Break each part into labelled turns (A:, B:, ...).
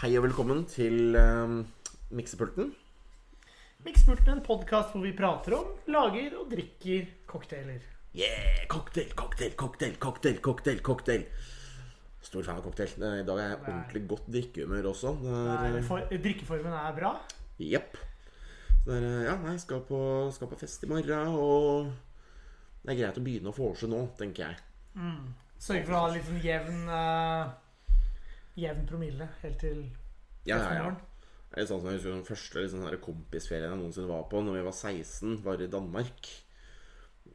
A: Hei og velkommen til um, Miksepulten.
B: Miksepulten, en podkast hvor vi prater om, lager og drikker cocktailer.
A: Yeah! Cocktail, cocktail, cocktail, cocktail, cocktail, cocktail. Stor fan av cocktail. Eh, I dag er jeg
B: Nei.
A: ordentlig godt drikkehumør også. Der,
B: Nei,
A: er,
B: for, drikkeformen er bra.
A: Jepp. Eh, ja, jeg skal på, skal på fest i morgen, og det er greit å begynne å vorse nå, tenker jeg.
B: Sørge for å ha litt sånn jevn eh, Jevn promille helt til
A: Ja, ja, ja. Det er sånn som jeg husker Den første liksom, kompisferien jeg noensinne var på Når vi var 16, var i Danmark.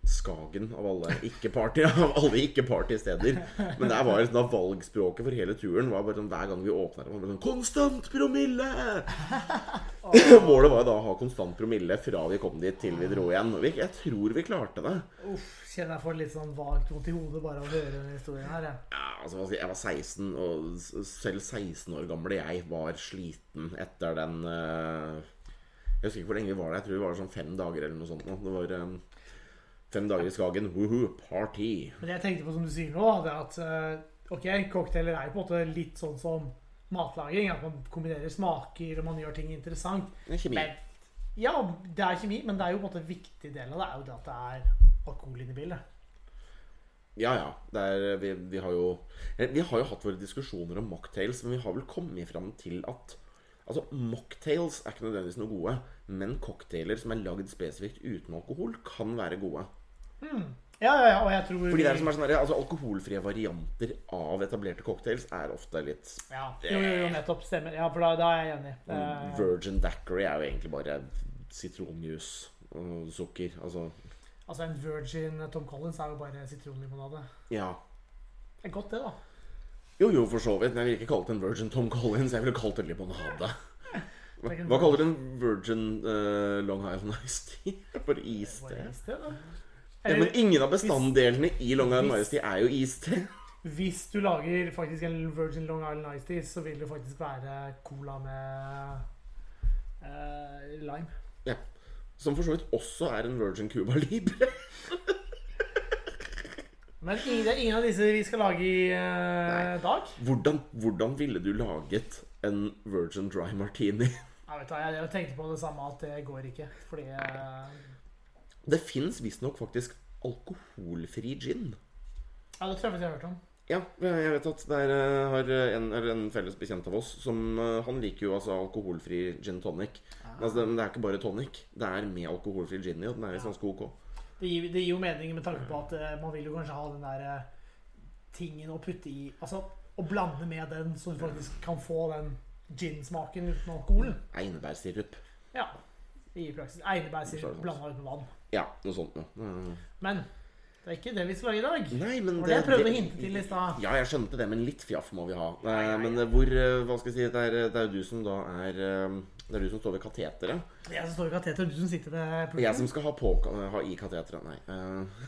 A: Skagen av alle ikke-party Av alle ikke-party-steder. Men der var liksom, da valgspråket for hele turen var bare sånn, hver gang vi åpna det, var det sånn Konstant promille! Målet var da å ha konstant promille fra vi kom dit til vi dro igjen. Og jeg tror vi klarte det.
B: Uff, kjenner jeg får litt sånn vagt vondt i hodet bare av å høre denne historien her. jeg.
A: Ja, altså, jeg var 16, og selv 16 år gamle jeg var sliten etter den eh, Jeg husker ikke hvor lenge vi var der. Jeg tror vi var sånn fem dager eller noe sånt. Det var eh, fem dager i Skagen. Woohoo, party.
B: Men jeg tenkte på som du sier nå, det at eh, ok, cocktailer er jo på en måte litt sånn som matlaging. At man kombinerer smaker og man gjør ting interessant.
A: Det er kjemi.
B: Men, ja, det er kjemi, men det er jo på en måte en viktig del av det er jo det at det er alkohol inne i bildet.
A: Ja, ja. Det er, vi, vi har jo eh, Vi har jo hatt våre diskusjoner om mocktails, men vi har vel kommet fram til at Altså, Mocktails er ikke nødvendigvis noe gode, men cocktailer som er lagd spesifikt uten alkohol, kan være gode.
B: Ja, ja, ja, og jeg tror
A: Fordi det er som er sånn altså Alkoholfrie varianter av etablerte cocktails er ofte litt
B: ja, Jo, jo, jo, nettopp. Stemmer. Ja, for da, da er jeg enig. Eh,
A: Virgin Dackery er jo egentlig bare sitronjuice og sukker. Altså
B: altså, en virgin Tom Collins er jo bare sitronlimonade.
A: Ja.
B: Det er godt, det, da.
A: Jo, jo, for så vidt. Men jeg ville ikke kalt det en Virgin Tom Collins. Jeg ville kalt det limonade. Hva, kaller du en Virgin uh, Long Island Iced Tea? Bare iste?
B: Bare iste, da.
A: Ja, men ingen av bestanddelene i Long Island
B: Ice
A: Iced Tea er jo iste.
B: Hvis du lager faktisk en Virgin Long Island Ice Tea, så vil det faktisk være cola med eh, lime.
A: Ja. Som for så vidt også er en Virgin Cuba Libre.
B: Men det er ingen av disse vi skal lage i eh, dag.
A: Hvordan, hvordan ville du laget en Virgin Dry Martini?
B: Jeg, vet jeg, jeg tenkte på det samme, at det går ikke. Fordi eh,
A: Det fins visstnok faktisk alkoholfri gin.
B: Ja, det tror jeg faktisk jeg har hørt om.
A: Ja, jeg vet at det er, eh, har en, eller en felles bekjent av oss som eh, Han liker jo altså alkoholfri gin tonic. Men Altså, det, men det er ikke bare tonic. Det er med alkoholfri gin i, og den er visst ganske ok.
B: Det gir, det gir jo mening med tanke på at eh, man vil jo kanskje ha den der tingen å putte i Altså å blande med den, så du faktisk kan få den gin-smaken uten alkoholen.
A: Einebærsirup.
B: Ja. I praksis. Einebærsirup blanda ut med vann.
A: Ja, noe sånt noe.
B: Men det er ikke det vi skal lage i dag.
A: Nei, men
B: Det det jeg prøvde å hinte til i stad.
A: Ja, jeg skjønte det, men litt fjaff må vi ha. Nei,
B: nei, nei.
A: Men hvor eh, Hva skal jeg si? Det er, det er jo du som da er eh, Det er du som står ved kateteret.
B: Det er jeg som står ved kateteret, du som sitter ved
A: pulten. jeg som skal ha, på, ha i kateteret. Nei. eh,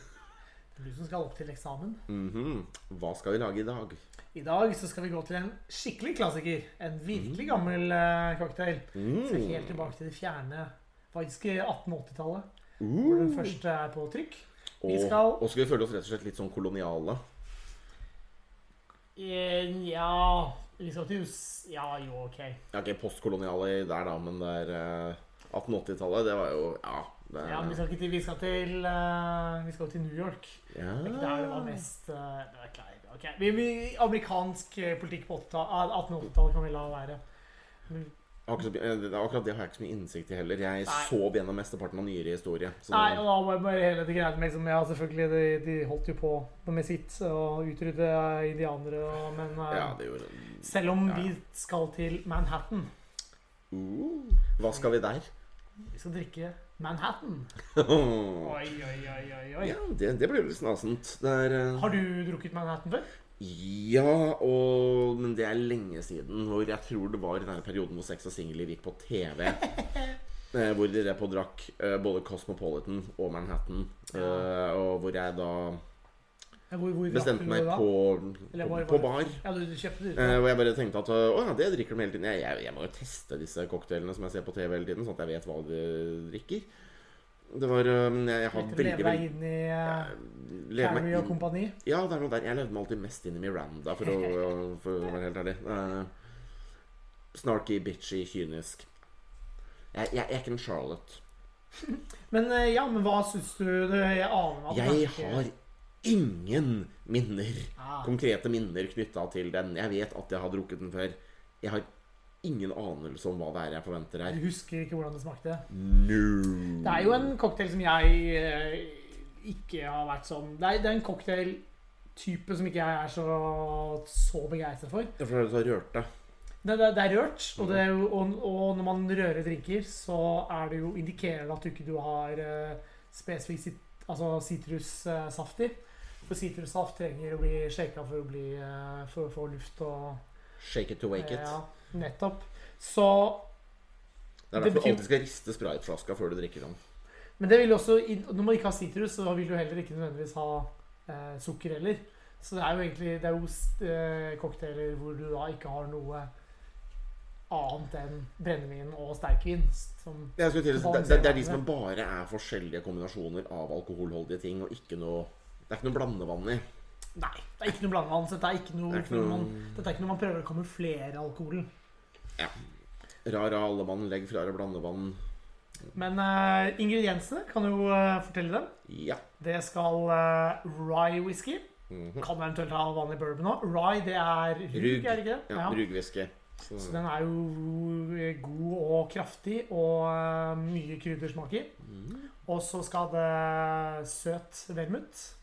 B: Det er Du som skal opp til eksamen.
A: mhm. Hva skal vi lage i dag?
B: I dag så skal vi gå til en skikkelig klassiker. En virkelig gammel eh, cocktail. Så
A: Mm.
B: helt tilbake til det fjerne faktisk 1880-tallet. Hvor den
A: Uh.
B: første er på trykk. Vi
A: Og,
B: skal
A: og skal vi føle oss rett og slett litt sånn koloniale?
B: Nja Ja Vi skal til. Ja, jo, OK.
A: Ja, ikke postkoloniale der, da, men det er eh, 1880-tallet, det var jo Ja. Det
B: Ja, men vi skal ikke til Vi skal til, uh, vi skal til New York.
A: ja.
B: Det er ikke der det var mest uh, det okay. ok. vi, vi, Amerikansk eh, politikk på 80-tallet- ah, 1880-tallet kan vi la være. Men-
A: Så, eh, det akkurat det har jeg ikke så mye innsikt i heller. Jeg
B: Nei.
A: sov gjennom mesteparten av nyere historie. Så
B: Nei, og da var bare hele det greia liksom, Ja, selvfølgelig, de, de holdt jo på med sitt og utrydde indianere, og, men eh,
A: ja, det gjorde
B: selv om
A: Ja,
B: vi skal til Manhattan
A: uh, Hva skal vi der?
B: Vi skal drikke Manhattan. Oi, oi, oi, oi, Ja,
A: det, det blir litt snasent. Er eh,
B: Har du drukket Manhattan før?
A: Ja, og, men det er lenge siden. Hvor jeg tror det var i denne perioden hvor Sex og singler gikk på TV. eh, hvor de på og drakk eh, både Cosmopolitan og Manhattan. Eh, og hvor jeg da
B: Hvor, hvor
A: bestemte meg
B: da?
A: på,
B: Eller
A: på, på bar.
B: Ja, du, du kjøpte det
A: ja. Hvor jeg bare tenkte at å ja, det drikker de hele tiden. Jeg, jeg, jeg må jo teste disse cocktailene som jeg ser på TV hele tiden, sånn at jeg vet hva de drikker. Det var um, Jeg, jeg har veldig,
B: leve deg inn i
A: meg
B: Carrie og kompani?
A: Ja, det er noe der. Jeg levde meg alltid mest inn i Miranda, for å, for å være helt ærlig. Uh, Snarky, bitchy, kynisk. Jeg, jeg er ikke en Charlotte.
B: Men eh, ja, men hva syns du Jeg aner at
A: Jeg har ingen minner,
B: Ah.
A: konkrete minner knytta til den. Jeg vet at jeg har drukket den før. Jeg har ingen anelse om hva det er jeg forventer her.
B: Du husker ikke hvordan det smakte?
A: No.
B: Det er jo en cocktail som jeg eh, ikke har vært sånn Det er, det er en cocktailtype som ikke jeg er så, så begeistret for.
A: Det er fordi du har rørt det.
B: Det, det, det er rørt, og, det er jo, og, og når man rører drinker, så er det jo indikerer at du ikke du har uh, spesifikk sit, altså sitrussaft i. For sitrussaft trenger å bli shaka for å, bli, uh, for å få luft og
A: Shake it to wake it.
B: Ja, nettopp. Så
A: Det er
B: det
A: betyr... du alltid skal riste sprayflaska før du drikker den.
B: Men det vil også, når man ikke har sitrus, så vil du heller ikke nødvendigvis ha eh, sukker heller. Så det er jo egentlig det er jo eh, cocktailer hvor du da ikke har noe annet enn brennevin og sterkvin. Som,
A: det, det, det er de som bare er forskjellige kombinasjoner av alkoholholdige ting, og ikke noe Det er ikke noe blandevann i.
B: nei, det er ikke noe blandevann. Dette er ikke noe,
A: Det er ikke noe-
B: man, dette er ikke noe man prøver å kamuflere alkoholen. Ja.
A: Rara allemann, legg fra deg blandevann.
B: Men uh, ingrediensene kan jo uh, fortelle dem.
A: Ja.
B: Det skal uh, rye whisky.
A: Mhm.
B: Kan eventuelt ha vanlig bourbon òg. Rye, det er rug, er det ikke det?
A: ja Rugwhisky. Så-
B: Så den er jo god og kraftig og eh, mye kryddersmaker.
A: Mm.
B: Og så skal det søt vermut.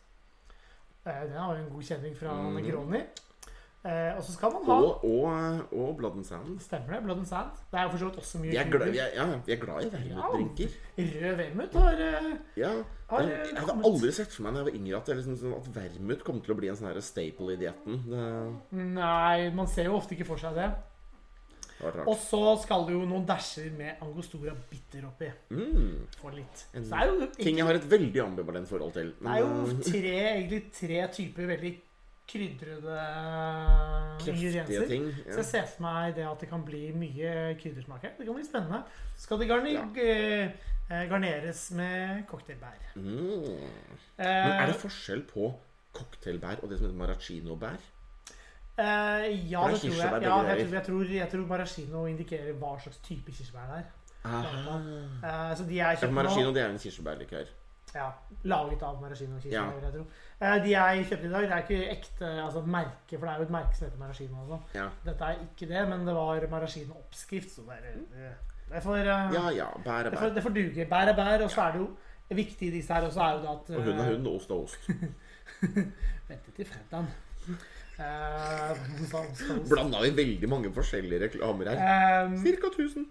B: Eh, Den har jo en god kjenning fra
A: mm.
B: Negroni. Eh, og så skal man ha
A: Og, og, og Blood and Sand.
B: Stemmer det, Blood and Sand. Det er jo for så vidt også mye
A: Vi er, glad, er, ja, vi er glad i vermutdrinker.
B: Rød vermut har eh,
A: Ja.
B: Har, eh,
A: jeg hadde
B: kommet.
A: aldri sett for meg da jeg var yngre at, liksom at vermut kom til å bli en sånn staple i dietten. Det
B: Nei, man ser jo ofte ikke for seg det. Og så skal det jo noen dæsjer med angostura bitter oppi.
A: Mm.
B: For litt. Så det er jo
A: Ting jeg har et veldig ambivalent forhold til.
B: Det er jo
A: eh,
B: tre, egentlig tre typer veldig krydrede ingredienser.
A: ting.
B: Så jeg ser for meg det at det kan bli mye kryddersmak her. Det kan bli spennende. Så skal det garni ja. garneres med cocktailbær.
A: Mm.
B: Eh,
A: Men er det forskjell på cocktailbær og det som heter maraschino-bær?
B: Eh, ja,
A: det
B: det tror jeg. Ja, jeg, tror, jeg, tror, jeg tror maraschino indikerer hva slags type kirsebær det er. Eh, så de er kjøpt ja,
A: maraschino det er en kirsebærlikør.
B: ja, Laget av maraschino kirsebær,
A: Ja.
B: jeg tror. Uh, de jeg kjøpte i dag, det er ikke ekte altså merke, for det er jo et merke som heter maraschino også.
A: Ja.
B: Dette er ikke det, men det var maraschino-oppskrift, så det, er- det, får, eh,
A: ja ja, bær er
B: det, får,
A: bær.
B: det får duge. Bær er bær, og så er det jo viktig i disse her også er jo det at
A: Og hund er
B: eh,
A: hund, og ost er ost.
B: Vente til fredagen. Eh, er ost.
A: Blanda vi veldig mange forskjellige reklamer her.
B: Um,
A: Cirka 1000.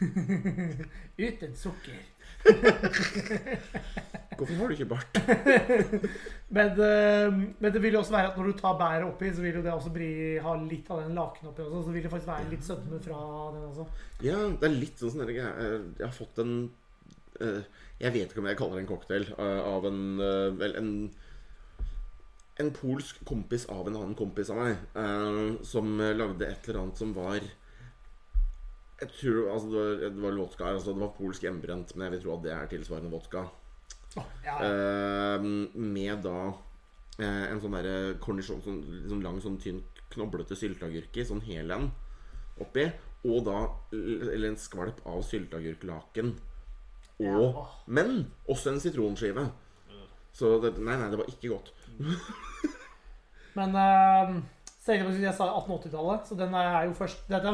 B: uten sukker.
A: Hvorfor har du ikke bart?
B: Men, eh, men det vil jo også være at når du tar bæret oppi, så vil jo det også bli, ha litt av den laken oppi også. Så vil det faktisk være litt sødme fra den også.
A: Ja, det er litt sånn jeg, eh, Jeg har fått en eh, Jeg vet ikke om jeg kaller det en cocktail eh, av en eh, en en polsk kompis av en annen kompis av meg, eh, som lagde et eller annet som var Jeg tror altså, det, var, det var vodka. Altså, det var polsk hjemmebrent, men jeg vil tro at det er tilsvarende vodka.
B: Oh, ja,
A: Eh, med da eh, en sånn derre cornichon, sånn, sånn lang, sånn tynn, knoblete sylteagurk i, sånn hel en oppi. Og da Eller en skvalp av sylteagurklaken. Og
B: Ja, oh.
A: Men også en sitronskive. Så det, nei, nei, det var ikke godt.
B: Men uh, jeg sa 1880-tallet, så den er jo først Det er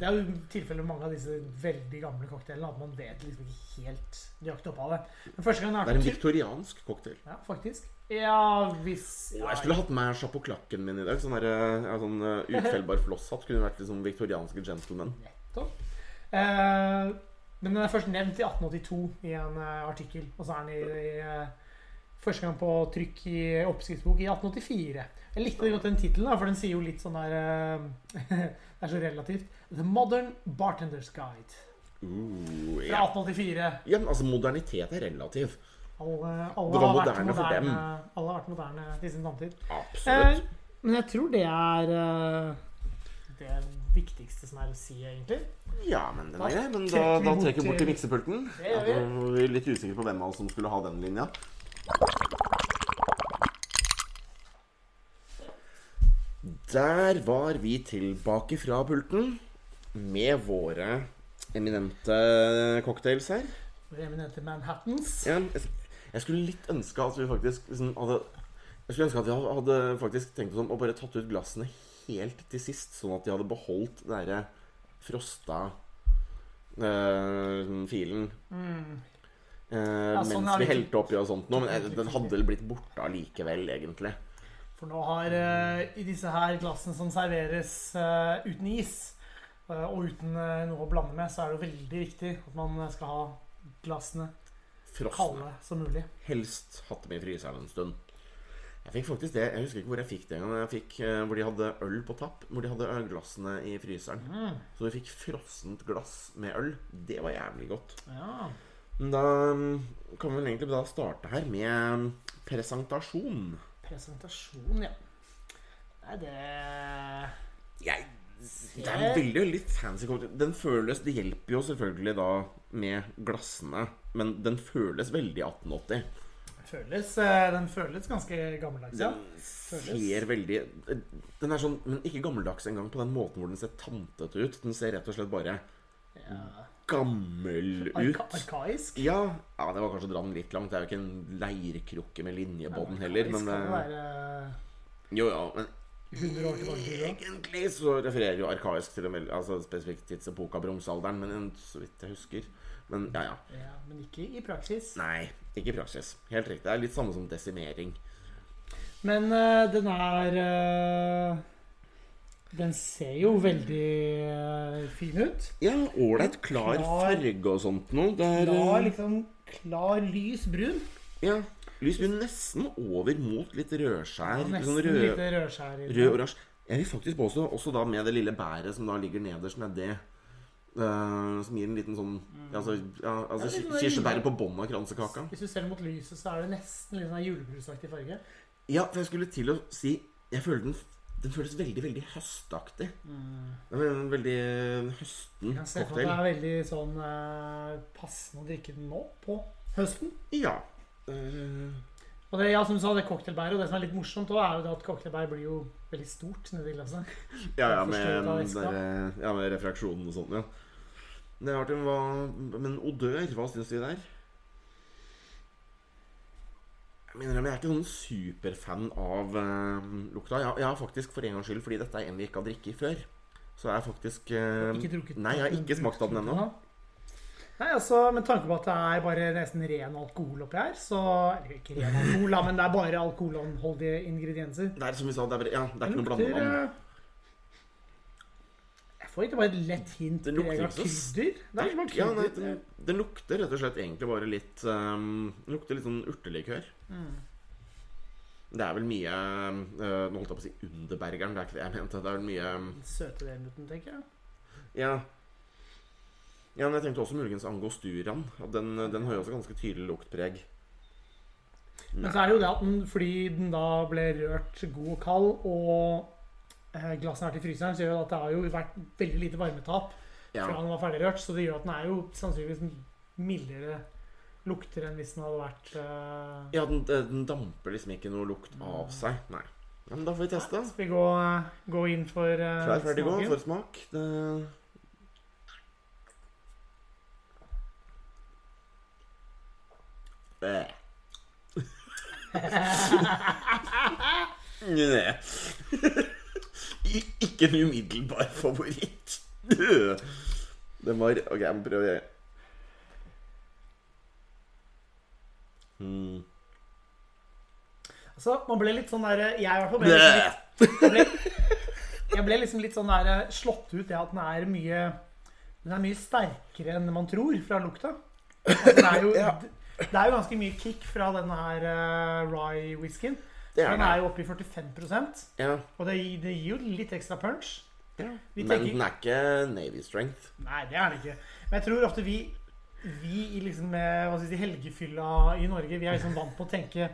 B: det er jo tilfellet med mange av disse veldig gamle cocktailene at man vet liksom ikke helt nøyaktig opphavet. Men første gang
A: Det er en viktoriansk cocktail.
B: Ja, faktisk. Ja, hvis ja,
A: jeg skulle hatt med sjapoklakken min i dag. Sånn, der, ja, sånn uh, utfellbar flosshatt kunne vært liksom viktorianske gentlemen.
B: Nettopp. Uh, men den er først nevnt i 1882 i en uh, artikkel. Og så er den i, i eh, første gang på trykk i oppskriftsbok i 1884. Jeg likte godt den tittelen, for den sier jo litt sånn der eh, Det er så relativt. The Modern Bartender's Guide.
A: Uh,
B: Fra 1884.
A: ja, men altså, modernitet er relativ.
B: Alle, alle,
A: Det var
B: vært
A: moderne for dem.
B: alle har vært moderne til sin samtid.
A: Absolutt.
B: Eh, men jeg tror det er eh, det viktigste som er å si, egentlig.
A: Ja, men den er grei. Men da, da
B: bort
A: trekker vi bort til miksepulten. Ja, vi litt usikre på hvem av oss som skulle ha den linja. Der var vi tilbake fra pulten. med våre eminente cocktails her.
B: Våre eminente Manhattans.
A: Ja, jeg, skulle litt ønske at vi faktisk liksom, hadde Jeg skulle ønske at vi hadde, faktisk tenkt oss om og bare tatt ut glassene helt til sist, sånn at de hadde beholdt den derre frosta eh, filen. Eh,
B: Ja, sånn
A: mens vi helte oppi og sånt noe. Men den hadde vel blitt borte allikevel, egentlig.
B: For nå har eh, i disse her glassene som serveres eh, uten is, eh, og uten eh, noe å blande med, så er det jo veldig viktig at man skal ha glassene
A: Frosne.
B: kalde som mulig.
A: Helst hatt dem i fryseren en stund. Jeg fikk faktisk det, jeg husker ikke hvor jeg fikk det engang. Jeg fikk eh, Hvor de hadde øl på tapp. Hvor de hadde ølglassene i fryseren.
B: Mm.
A: Så vi fikk frossent glass med øl. Det var jævlig godt.
B: Ja.
A: Da mm, kan vi vel egentlig da starte her med presentasjon.
B: Presentasjon, ja. Nei, det
A: Jeg, det er en veldig, veldig fancy. Den føles Det hjelper jo selvfølgelig da med glassene, men den føles veldig 1880.
B: føles, eh, den føles ganske gammeldags, ja.
A: Den ser veldig Den er sånn, men ikke gammeldags engang på den måten hvor den ser tantete ut. Den ser rett og slett bare
B: ja.
A: Gammel ut.
B: Arka arkaisk.
A: Ja, ja, det var kanskje å dra den litt langt. Det er jo ikke en leirkrukke med linjebånd heller. Men
B: kan
A: eh,
B: være
A: jo, ja, men
B: 100 år tilbake
A: egentlig så refererer jo arkaisk til vel- altså spesifikt av bronsealderen, men så vidt jeg husker. Men ja, ja.
B: Ja, men ikke i praksis.
A: Nei, ikke i praksis. Helt riktig. Det er litt samme som desimering.
B: Men uh, den er eh, Den ser jo veldig eh, fin ut.
A: Ja, ålreit klar farge og sånt noe. Det er
B: Klar,
A: eh,
B: liksom klar, lys brun.
A: Ja. Lys brun nesten over mot litt rødskjær.
B: Ja, nesten
A: sånn rød,
B: rødskjær i
A: rød oransje. Jeg vil faktisk påstå, også da med det lille bæret som da ligger nederst nedi Uh, Som gir en liten sånn ja, Altså, ja, altså
B: Ja, sånn
A: kirsebæret på bånn av kransekaka.
B: Hvis du ser mot lyset, så er det nesten litt sånn julebrusaktig farge.
A: Ja, for jeg skulle til å si Jeg føler den Den føles veldig, veldig høstaktig. Er en veldig høsten
B: Jeg ser se at det er veldig sånn eh, passende å drikke den nå på høsten.
A: Ja. Uh.
B: Og det, ja, som du sa, det cocktailbæret, og det som er litt morsomt også, er jo det at cocktailbær blir jo veldig stort nedi glasset.
A: ja, ja, med, der, ja, med refraksjonen og sånn, ja. Det er artig, men hva Men odør, hva syns vi der? Jeg mener, jeg er ikke sånn superfan av uh, lukta. Jeg, jeg har faktisk for en gangs skyld, fordi dette er en vi ikke har drikket før, så er har faktisk uh,
B: Ikke drukket
A: Nei, jeg har ikke smakt av den ennå.
B: Nei, altså, Med tanke på at det er bare nesten ren alkohol oppi her, så Eller ikke ren alkohol, da, men det er bare alkoholholdige ingredienser.
A: Det er som vi sa, det er, ja, det er ikke noe
B: Jeg får ikke bare et lett hint
A: Det lukter ikke
B: krydder. Det
A: Ja, nei, den, den lukter rett og slett egentlig bare litt um, Den lukter litt sånn urtelikør.
B: Mm.
A: Det er vel mye uh, Nå holdt jeg på å si Underbergeren, det er ikke det jeg mente. Det er vel mye um,
B: Søte vermuten, tenker jeg.
A: Ja. Ja, men jeg tenkte også muligens angosturaen. Den, den har jo også ganske tydelig luktpreg.
B: Men så er det jo det at den, fordi den da ble rørt god og kald, og eh, glassen er til fryseren, så gjør det at det har jo vært veldig lite varmetap
A: Ja.
B: fra den var ferdigrørt. Så det gjør at den er jo sannsynligvis mildere lukter enn hvis den hadde vært uh...
A: Ja, den, den damper liksom ikke noe lukt av seg. Nei. Ja, men da får vi teste.
B: Skal vi gå, gå inn for uh,
A: Klar, ferdig, gå. For smak. Det... Bæ. Nei. Ikke en umiddelbar favoritt. Den var Ok, jeg må prøve det. Hmm.
B: Altså, man ble litt sånn der Jeg i hvert fall ble liksom litt, jeg ble, jeg ble liksom litt sånn der slått ut det at den er mye Den er mye sterkere enn man tror fra lukta. Altså, det, er jo, det er jo ganske mye kick fra denne her uh, rye-whiskyen.
A: Det er
B: Den er jo oppe i 45
A: Ja.
B: og det, det gir jo litt ekstra punch.
A: ja. Men den er ikke Navy strength.
B: Nei, det er den ikke. Men jeg tror ofte vi Vi i liksom med hva skal si, helgefylla i Norge Vi er liksom vant på å tenke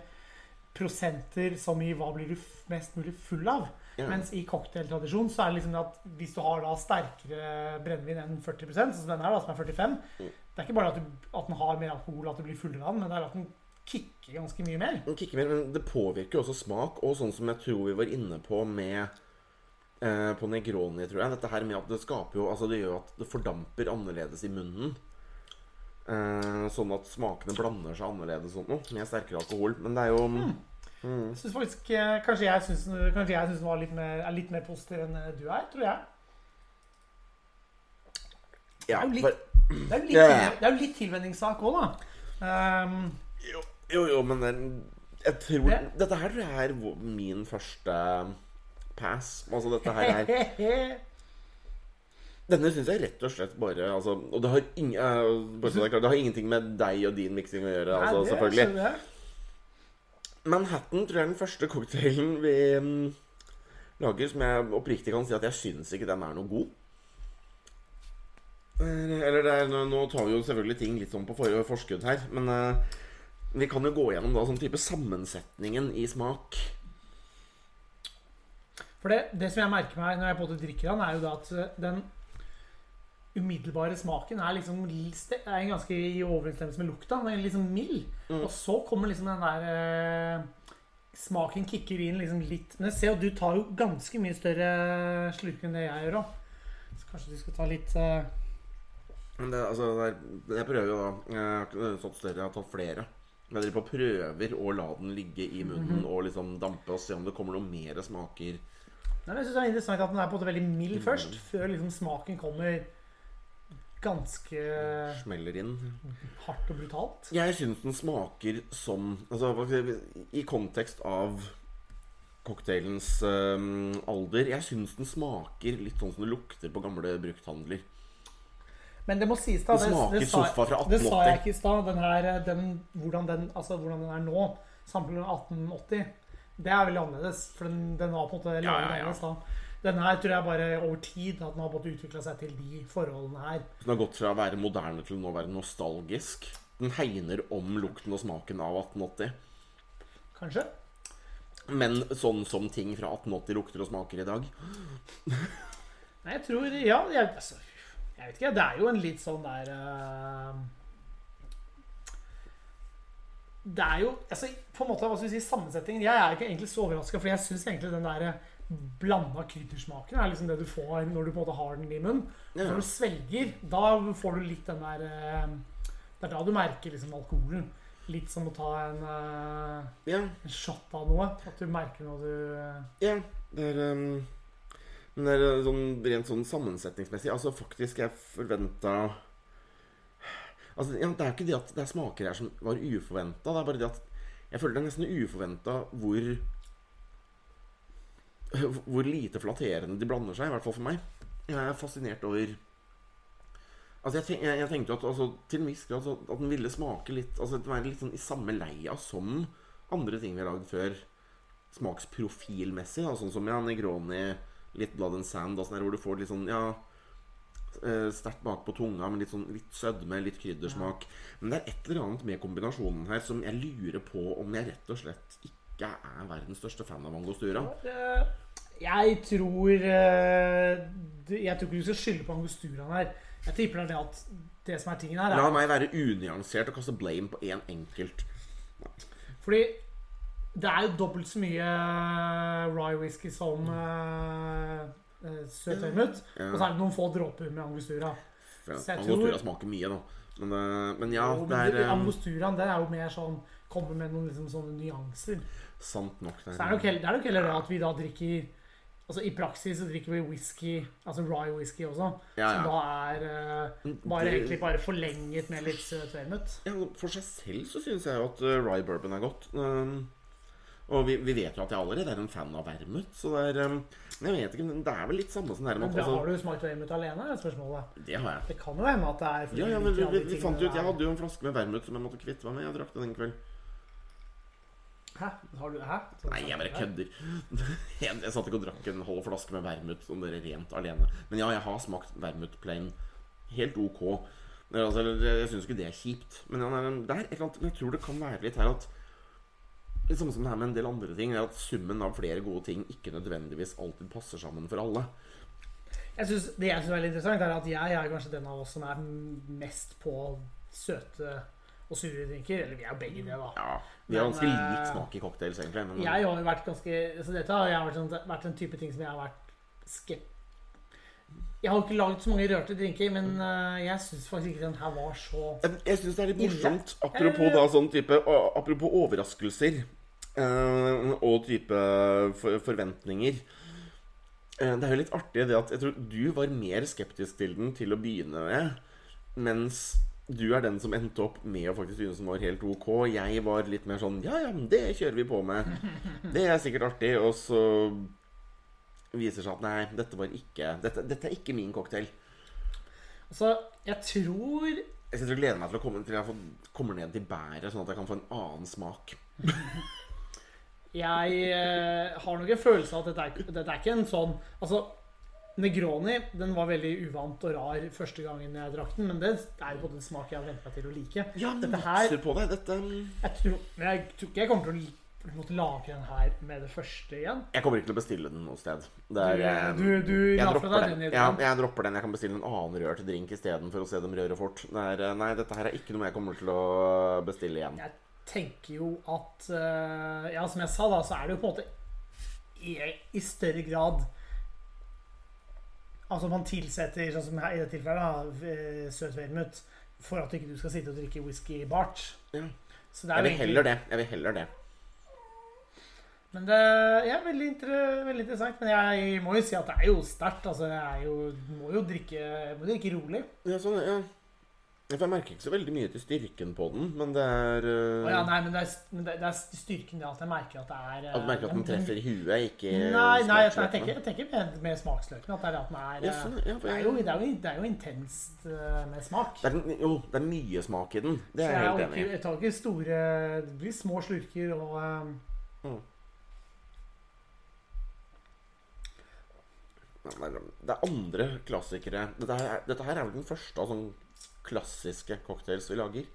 B: prosenter som i hva blir du mest mulig full av.
A: Ja.
B: Mens i cocktailtradisjon så er det liksom at hvis du har da sterkere brennevin enn 40% sånn som den her, da, som er 45
A: Mm.
B: Det er ikke bare at, du, at den har mer alkohol, at du blir fullere av den, men det er at den kicker ganske mye mer.
A: Den kicker mer, men det påvirker også smak, og sånn som jeg tror vi var inne på med eh, på Negroni, tror jeg. Dette her med at det skaper jo Altså det gjør at det fordamper annerledes i munnen. Eh, sånn at smakene blander seg annerledes sånn noe, med sterkere alkohol. Men det er jo mm.
B: Jeg synes faktisk eh, Kanskje jeg syns den var litt mer, er litt mer positiv enn eh, du er, tror jeg.
A: ja,
B: Det er jo litt-
A: for,
B: Det er jo litt, tilvenningssak òg, da. Um,
A: jo, jo, jo, men den, jeg tror
B: Det-
A: Dette her tror jeg er min første pass. Altså dette her er Denne syns jeg rett og slett bare altså, Og det har, ing, uh, det, klart, det har ingenting med deg og din miksing å gjøre, altså,
B: nei, det
A: selvfølgelig. Manhattan tror jeg er den første cocktailen vi um, lager som jeg oppriktig kan si at jeg syns ikke den er noe god. Eller, Eller det er, nå, tar vi jo selvfølgelig ting litt sånn på for, forskudd her, men eh, vi kan jo gå gjennom da sånn type sammensetningen i smak.
B: For det, det som jeg merker meg når jeg både drikker den, er jo da at eh, den umiddelbare smaken er liksom er en ganske i overensstemmelse med lukta. Den er liksom mild.
A: Mm.
B: Og så kommer liksom den der eh, Smaken kicker inn liksom litt Men ser jo du tar jo ganske mye større slurk enn det jeg gjør òg. Så kanskje du skal ta litt eh,
A: Men det, altså, det er, jeg prøver jo da Jeg har ikke stått større, jeg har tatt flere. Jeg driver på prøver å la den ligge i munnen og liksom dampe og se om det kommer noen mer smaker.
B: Nei, men jeg synes det er interessant at den er på en måte veldig mild først,
A: Mm.
B: før liksom smaken kommer ganske
A: Smeller inn.
B: hardt og brutalt.
A: Jeg syns den smaker som Altså I kontekst av cocktailens um, alder Jeg syns den smaker litt sånn som det lukter på gamle brukthandler.
B: Men det må sies, da
A: Det smaker
B: sa-
A: sofa fra
B: Det sa jeg ikke i stad. Den den, hvordan, den, altså, hvordan den er nå, sammenlignet med 1880, det er veldig annerledes. For den, den var på en måte
A: ja, ja,
B: ja. da. Den her tror jeg bare over tid at den har utvikla seg til de forholdene her.
A: Den har gått fra å være moderne til nå å være nostalgisk. Den hegner om lukten og smaken av 1880.
B: Kanskje?
A: Men sånn som ting fra 1880 lukter og smaker i dag.
B: Nei, jeg tror Ja, jeg, altså, jeg vet ikke. Det er jo en litt sånn der uh, Det er jo altså, På en måte, hva skal vi si, sammensetningen Jeg er ikke egentlig så overraska, for jeg syns egentlig den der blanda kryddersmaken er liksom det du får når du på en måte har den i munnen.
A: Ja.
B: Når du svelger, da får du litt den der uh, Det er da du merker liksom alkoholen. Litt som å ta en, uh,
A: yeah.
B: en shot av noe. At du merker når du eh,
A: ja. Det er øhm, Men sånn rent sånn sammensetningsmessig Altså faktisk, jeg forventa Altså, ja, Det er ikke det at det er smaker her som var uforventa. Det er bare det at jeg føler det er nesten uforventa hvor Hvor lite flatterende de blander seg, i hvert fall for meg. Jeg er fascinert over Altså, jeg, tenk, jeg, jeg tenkte jo at altså, til en viss grad så at den ville smake litt Altså være litt sånn i samme leia som andre ting vi har lagd før. Smaksprofilmessig, da, sånn som ja, Negroni, litt Blood and Sand, og sånn hvor du får litt sånn Ja eh, Sterkt bak på tunga, med litt sånn litt sødme, litt kryddersmak. Men det er et eller annet med kombinasjonen her som jeg lurer på om jeg rett og slett ikke er verdens største fan av Angostura.
B: Jeg tror eh, Jeg tror ikke du skal skylde på angosturaen her. Jeg tipper det er det at det som er tingen her, er, La
A: meg være unyansert og kaste blame på én enkelt.
B: Fordi det er jo dobbelt så mye rye whisky som uh, søtøymet.
A: Ja.
B: Og så er det noen få dråper med angostura.
A: Ja,
B: Så
A: Angostura
B: tror-
A: smaker mye, da. Men, uh, men ja,
B: Og
A: det er eh,
B: angosturaen den er jo mer sånn Kommer med noen liksom sånne nyanser.
A: sant nok. Det
B: Så det er nok heller, det er nok heller at vi da drikker Altså I praksis så drikker vi whisky, altså rye whisky også,
A: Ja,
B: som da er uh, bare
A: Det-
B: egentlig bare forlenget med litt søt vermut.
A: Ja, For seg selv så syns jeg jo at uh, rye bourbon er godt. Um, og vi, vi vet jo at jeg allerede er en fan av vermut, så det er um, jeg vet ikke, men det er vel litt samme som med
B: da har
A: altså,
B: du smakt vermut alene? er spørsmålet.
A: Det har jeg.
B: Det kan jo hende at det er
A: Ja, ja, men vi, vi, vi fant ut. Jeg hadde jo en flaske med vermut som jeg måtte kvitte meg med. Jeg drakk den en kveld.
B: Hæ? Har du, hæ? Så-
A: Nei, jeg bare kødder. Jeg, jeg satt ikke og drakk en halv flaske med vermut som dere rent alene. Men ja, jeg har smakt vermut plain. Helt ok. Altså, jeg syns ikke det er kjipt. Men ja, det er et eller annet jeg tror det kan være litt her at Litt samme som det her med en del andre ting, er at summen av flere gode ting ikke nødvendigvis alltid passer sammen for alle.
B: Jeg synes, det jeg syns er veldig interessant, er at jeg er kanskje den av oss som er mest på søte og sure drinker. Eller vi er jo begge det, da.
A: Ja, Vi har ganske lik
B: eh,
A: smak i cocktails, egentlig. Men
B: Jeg har jo vært ganske Så dette har jeg vært, sånn, vært en type ting som jeg har vært skeptisk Jeg har ikke laget så mange rørte drinker, men eh, jeg syns faktisk ikke den her var så
A: Jeg, jeg syns det er litt morsomt, apropos da sånn type Apropos overraskelser og type forventninger. Eh, det er jo litt artig det at jeg tror du var mer skeptisk til den til å begynne med, mens du er den som endte opp med å faktisk synes den var helt ok. Jeg var litt mer sånn Ja, ja, det kjører vi på med. Det er sikkert artig. Og så viser seg at nei, dette var ikke Dette, dette er ikke min cocktail.
B: Altså, jeg tror
A: Jeg sitter og gleder meg til å komme til jeg får- kommer ned til bæret, sånn at jeg kan få en annen smak.
B: Jeg eh, har nok en følelse av at dette er, dette er ikke en sånn Altså, Negroni den var veldig uvant og rar første gangen jeg drakk den, men det er jo både en smak jeg har vent meg til å like.
A: Ja, men
B: Dette her-
A: på deg. Dette
B: Jeg tror, men jeg tror ikke jeg kommer til å måtte lage den her med det første igjen.
A: Jeg kommer ikke til å bestille den noe sted. Det er, eh,
B: Du, du, du
A: jeg dropper den.
B: den
A: Ja, jeg dropper den. Jeg kan bestille en annen rørt drink istedenfor å se dem røre fort. Det er, eh, nei, dette her er ikke noe jeg kommer til å bestille igjen.
B: Jeg tenker jo at eh, Ja, som jeg sa, da, så er det jo på en måte i, i større grad Altså man tilsetter, sånn som her, i dette tilfellet, da, eh, søt vermut for at ikke du skal sitte og drikke whisky bart.
A: Ja.
B: Så det er
A: Jeg vil
B: egentlig
A: heller det. Jeg vil heller det.
B: Men det ja, veldig, inter veldig interessant. Men jeg må jo si at det er jo sterkt. Altså, jeg er jo, må jo drikke, må drikke rolig.
A: Ja, sånn, ja. Jeg merker ikke så veldig mye til styrken på den, men det er uh...
B: oh, ja, nei, men det er, men det, er styrken det at jeg merker at det er
A: At du merker at den treffer huet, ikke
B: Nei, nei jeg, tenker, jeg tenker med, med smaksløkene. At det er at den er
A: Ja,
B: eh,
A: sånn, ja,
B: det, er jo, det, er jo, det er jo intenst eh, med smak.
A: det er, Jo, det er mye smak i den. Det er jeg helt enig i.
B: jeg tar ikke store Det blir små slurker og uh...
A: mm. Det er andre klassikere. Dette her, er- dette her er vel den første av sånne klassiske cocktails vi lager.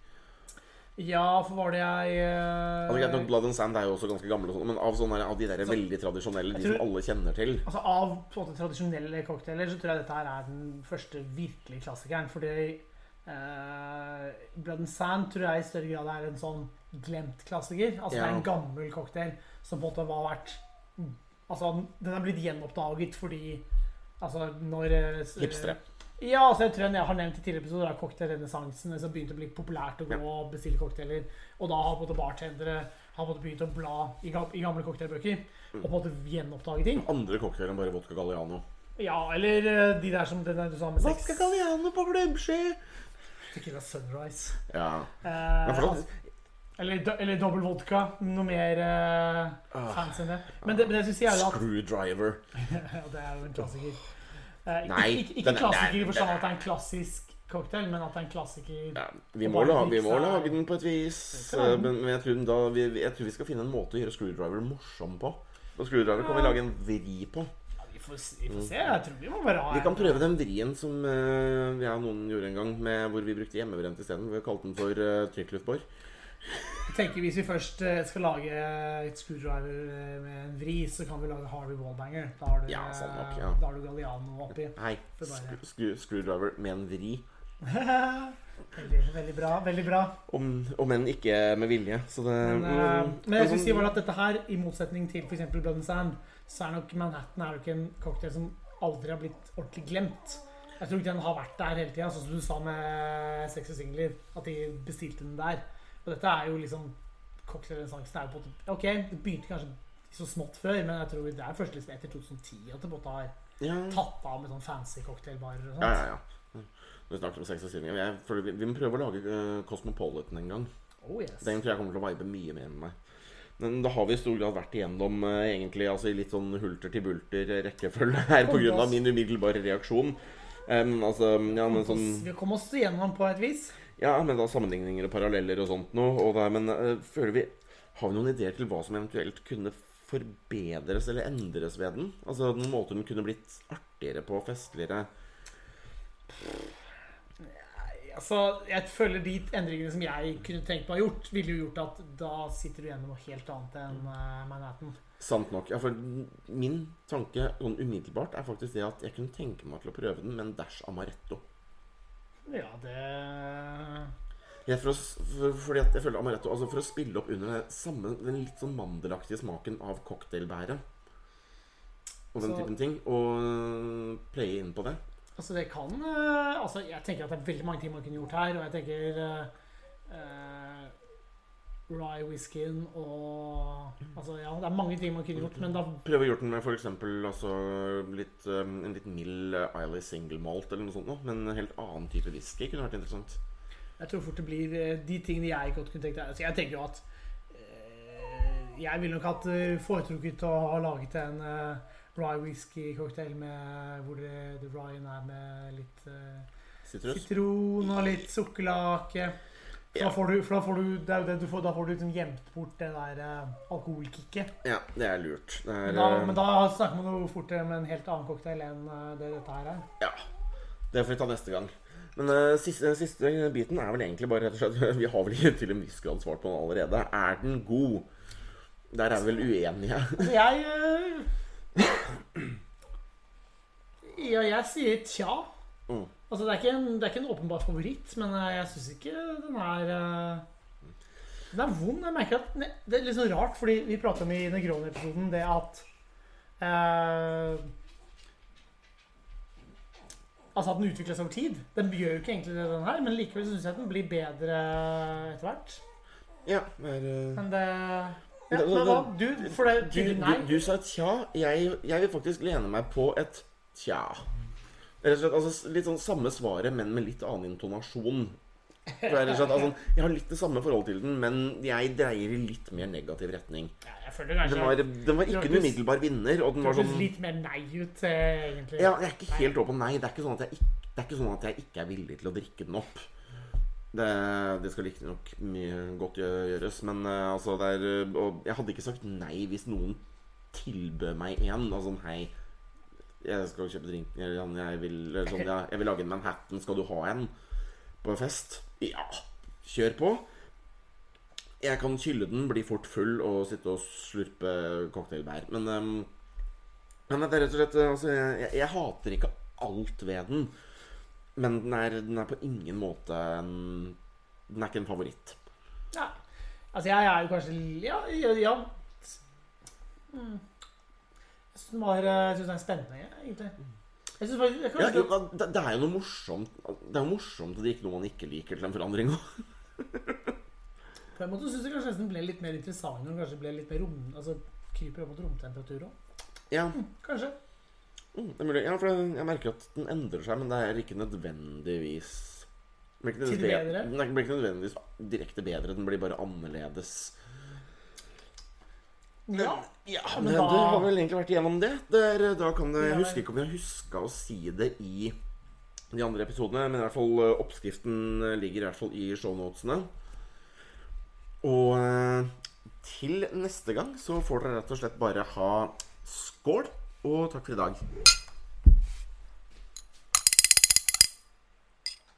B: Ja, for var det jeg eh,
A: Altså, greit nok, Blood and Sand er jo også ganske gamle, sånn, men av, sånne, av de der veldig tradisjonelle, de
B: tror-
A: som alle kjenner til
B: Altså Av på en måte, tradisjonelle cocktailer så tror jeg dette her er den første virkelige klassikeren. Fordi eh, Blood and Sand tror jeg i større grad er en sånn glemt klassiker. Altså Det er en gammel cocktail som på en måte har vært Altså Den er blitt gjenoppdaget fordi Altså når eh,
A: Hipstere.
B: Ja, altså jeg tror jeg har nevnt i tidligere episoder er cocktailrenessansen som begynte å bli populært å gå og bestille cocktailer. Og da har på en måte bartendere har på en måte begynt å bla i, ga- i gamle cocktailbøker og på en måte gjenoppdage ting.
A: Andre cocktailer enn bare vodka Galliano.
B: Ja, eller eh, de der som den der du sa med sex.
A: Vodka Galliano på klubbski!
B: Tequila Sunrise.
A: Ja.
B: Eh, altså, eller, eller dobbel vodka. Noe mer
A: Ah.
B: fancy enn det. Men det, men det jeg er at
A: Screwdriver.
B: ja, Det er jo en klassiker. Eh,
A: Nei,
B: ikke, ikke, ikke
A: den er-
B: klassiker i
A: den
B: forstand at det er en klassisk cocktail, men at det er en klassiker
A: Ja, vi, må
B: lage,
A: vi må lage den på et vis.
B: skal.
A: Men, men jeg, tror den da, vi, jeg tror vi skal finne en måte å gjøre screwdriver morsom på. Og screwdriver kan vi lage en vri på.
B: ja, vi, får, s- vi får se. Jeg tror vi må bare ha
A: Vi kan
B: en-
A: prøve den vrien som eh, ja, noen gjorde en gang, med, hvor vi brukte hjemmebrent isteden. Vi kalte den for uh, trykkluftbor.
B: Jeg tenker Hvis vi først eh, skal lage et screwdriver eh, med en vri, så kan vi lage Harvey Wallbanger. Da har du,
A: Ja, sånn nok,
B: eh,
A: ja.
B: da har du Galliano oppi. Nei,
A: skru, screwdriver med en vri.
B: veldig, veldig bra. veldig bra.
A: Om, om enn ikke med vilje. Så det
B: Men, eh,
A: mm,
B: men jeg skulle
A: sånn-
B: si bare at dette her, i motsetning til f.eks. Blood and Sand, så er nok Manhattan er nok en cocktail som aldri har blitt ordentlig glemt. Jeg tror ikke den har vært der hele tida, sånn som du sa med Sex og Singler. At de bestilte den der. Og dette er jo liksom Cocktailrenessansen er jo på Ok, det begynte kanskje så smått før, men jeg tror det er først liksom etter 2010 at det har
A: ja.
B: tatt av med sånn fancy cocktailbarer og sånt.
A: Ja, ja, ja. Vi snakker om sex og føler vi, vi må prøve å lage uh, Cosmopolitan en gang.
B: Oh yes.
A: Den tror jeg kommer til å vibe mye mer med meg. Men da har vi i stor grad vært igjennom uh, egentlig altså i litt sånn hulter til bulter rekkefølge her pga. min umiddelbare reaksjon. Um, altså, ja, men sånn
B: Vi kom oss igjennom på et vis.
A: Ja, men da sammenligninger og paralleller og sånt noe. Og det, men uh, føler vi Har vi noen ideer til hva som eventuelt kunne forbedres eller endres ved den? Altså noen måter den kunne blitt artigere på, festligere?
B: Altså, jeg føler de endringene som jeg kunne tenkt meg å gjort, ville jo gjort at da sitter du igjen med noe helt annet enn uh, Manhattan.
A: Sant nok. Ja, for min tanke sånn umiddelbart er faktisk det at jeg kunne tenke meg til å prøve den med en dash amaretto.
B: Ja, det
A: Ja, for, å, for, for, jeg føler amaretto altså For å spille opp under det samme, den litt sånn mandelaktige smaken av cocktailbæret. og den
B: Så-
A: typen ting. Og playe inn på det.
B: Altså, det kan eh, Altså, jeg tenker at det er veldig mange ting man kunne gjort her, og jeg tenker uh, Rye whiskyen og Altså, ja, det er mange ting man kunne gjort, men da
A: Prøve å gjøre den med f.eks. Altså litt, um, en litt mild uh, Islay single malt eller noe sånt. Noe, men en helt annen type whisky kunne vært interessant.
B: Jeg tror fort det blir eh, de tingene jeg godt kunne tenkt meg. Altså, jeg tenker jo at eh, Jeg ville nok hatt eh, foretrukket å ha laget en eh, rye whisky-cocktail med hvor det, det ryen er med litt eh,
A: Sitrus.
B: sitron og litt sukkerlake.
A: Ja.
B: da får du, for da får du, det er jo det du får, da får du liksom gjemt bort det der eh, alkoholkicket.
A: Ja, det er lurt. Det er,
B: Men da,
A: uh,
B: men da snakker man jo fortere med en helt annen cocktail enn eh, det dette her er.
A: Ja. Det får vi ta neste gang. Men uh, siste, siste biten er vel egentlig bare rett og slett Vi har vel ikke til en viss grad svart på den allerede. Er den god? Der er vi vel uenige.
B: Altså, jeg eh, Ja, jeg sier tja.
A: Mm.
B: Altså, det er, ikke en, det er ikke en åpenbar favoritt, men eh, jeg syns ikke den er eh, Den er vond. Jeg merker at Det er litt sånn rart, fordi vi pratet om i Negroni-episoden det at eh, Altså at den utvikles over tid. Den gjør jo ikke egentlig det, den her, men likevel syns jeg den blir bedre etter hvert.
A: Ja, er, uh,
B: Men det ja, men hva? Du, for det
A: du, du, du sa tja. Jeg, jeg vil faktisk lene meg på et tja. Slett, altså, litt sånn samme svaret, men med litt annen intonasjon. Slett, altså, jeg har litt det samme forhold til den, men jeg dreier i litt mer negativ retning.
B: Ja, kanskje
A: Den var, den var ikke en umiddelbar vinner, og den var sånn
B: litt mer nei ut, eh, egentlig.
A: Ja, jeg er ikke helt over på nei. Det er ikke sånn at jeg ikke, det er ikke, sånn at jeg ikke er villig til å drikke den opp. Det, det skal riktignok mye godt gjøres, men eh, altså er eh, jeg hadde ikke sagt nei hvis noen tilbød meg en. Altså hei, jeg skal kjøpe drink eller jeg vil, sånn, jeg, jeg vil lage en Manhattan. Skal du ha en på fest? Ja, kjør på. Jeg kan kylle den, bli fort full og sitte og slurpe cocktailbær. Men um, men det er rett og slett altså, jeg, jeg, jeg hater ikke alt ved den. Men den er, den er på ingen måte en Den er ikke en favoritt.
B: Ja. Altså, jeg er jo kanskje Ja, ja, ja. Mm. Den var eh, Jeg synes er spennende, egentlig. Jeg synes jeg
A: Ja, det, det er jo noe morsomt Det er jo morsomt at det drikke noe man ikke liker, til en forandring òg.
B: På en måte syns jeg kanskje den ble litt mer interessant når den kanskje ble litt mer rom... Altså kryper opp mot romtemperatur òg.
A: Ja,
B: Kanskje.
A: mm, det er mulig. Ja, for jeg, jeg merker at den endrer seg, men det er ikke nødvendigvis den blir ikke nødvendigvis Den blir ikke nødvendigvis direkte bedre, den blir bare annerledes.
B: Ja.
A: Ja,
B: men
A: men
B: da-
A: Du har vel egentlig vært igjennom det. det er, da kan det, jeg
B: vel.
A: husker ikke om vi har huska å si det i de andre episodene, men i hvert fall eh, oppskriften eh, ligger i hvert fall i shownotene. Og eh, til neste gang så får dere rett og slett bare ha skål, og takk for i dag.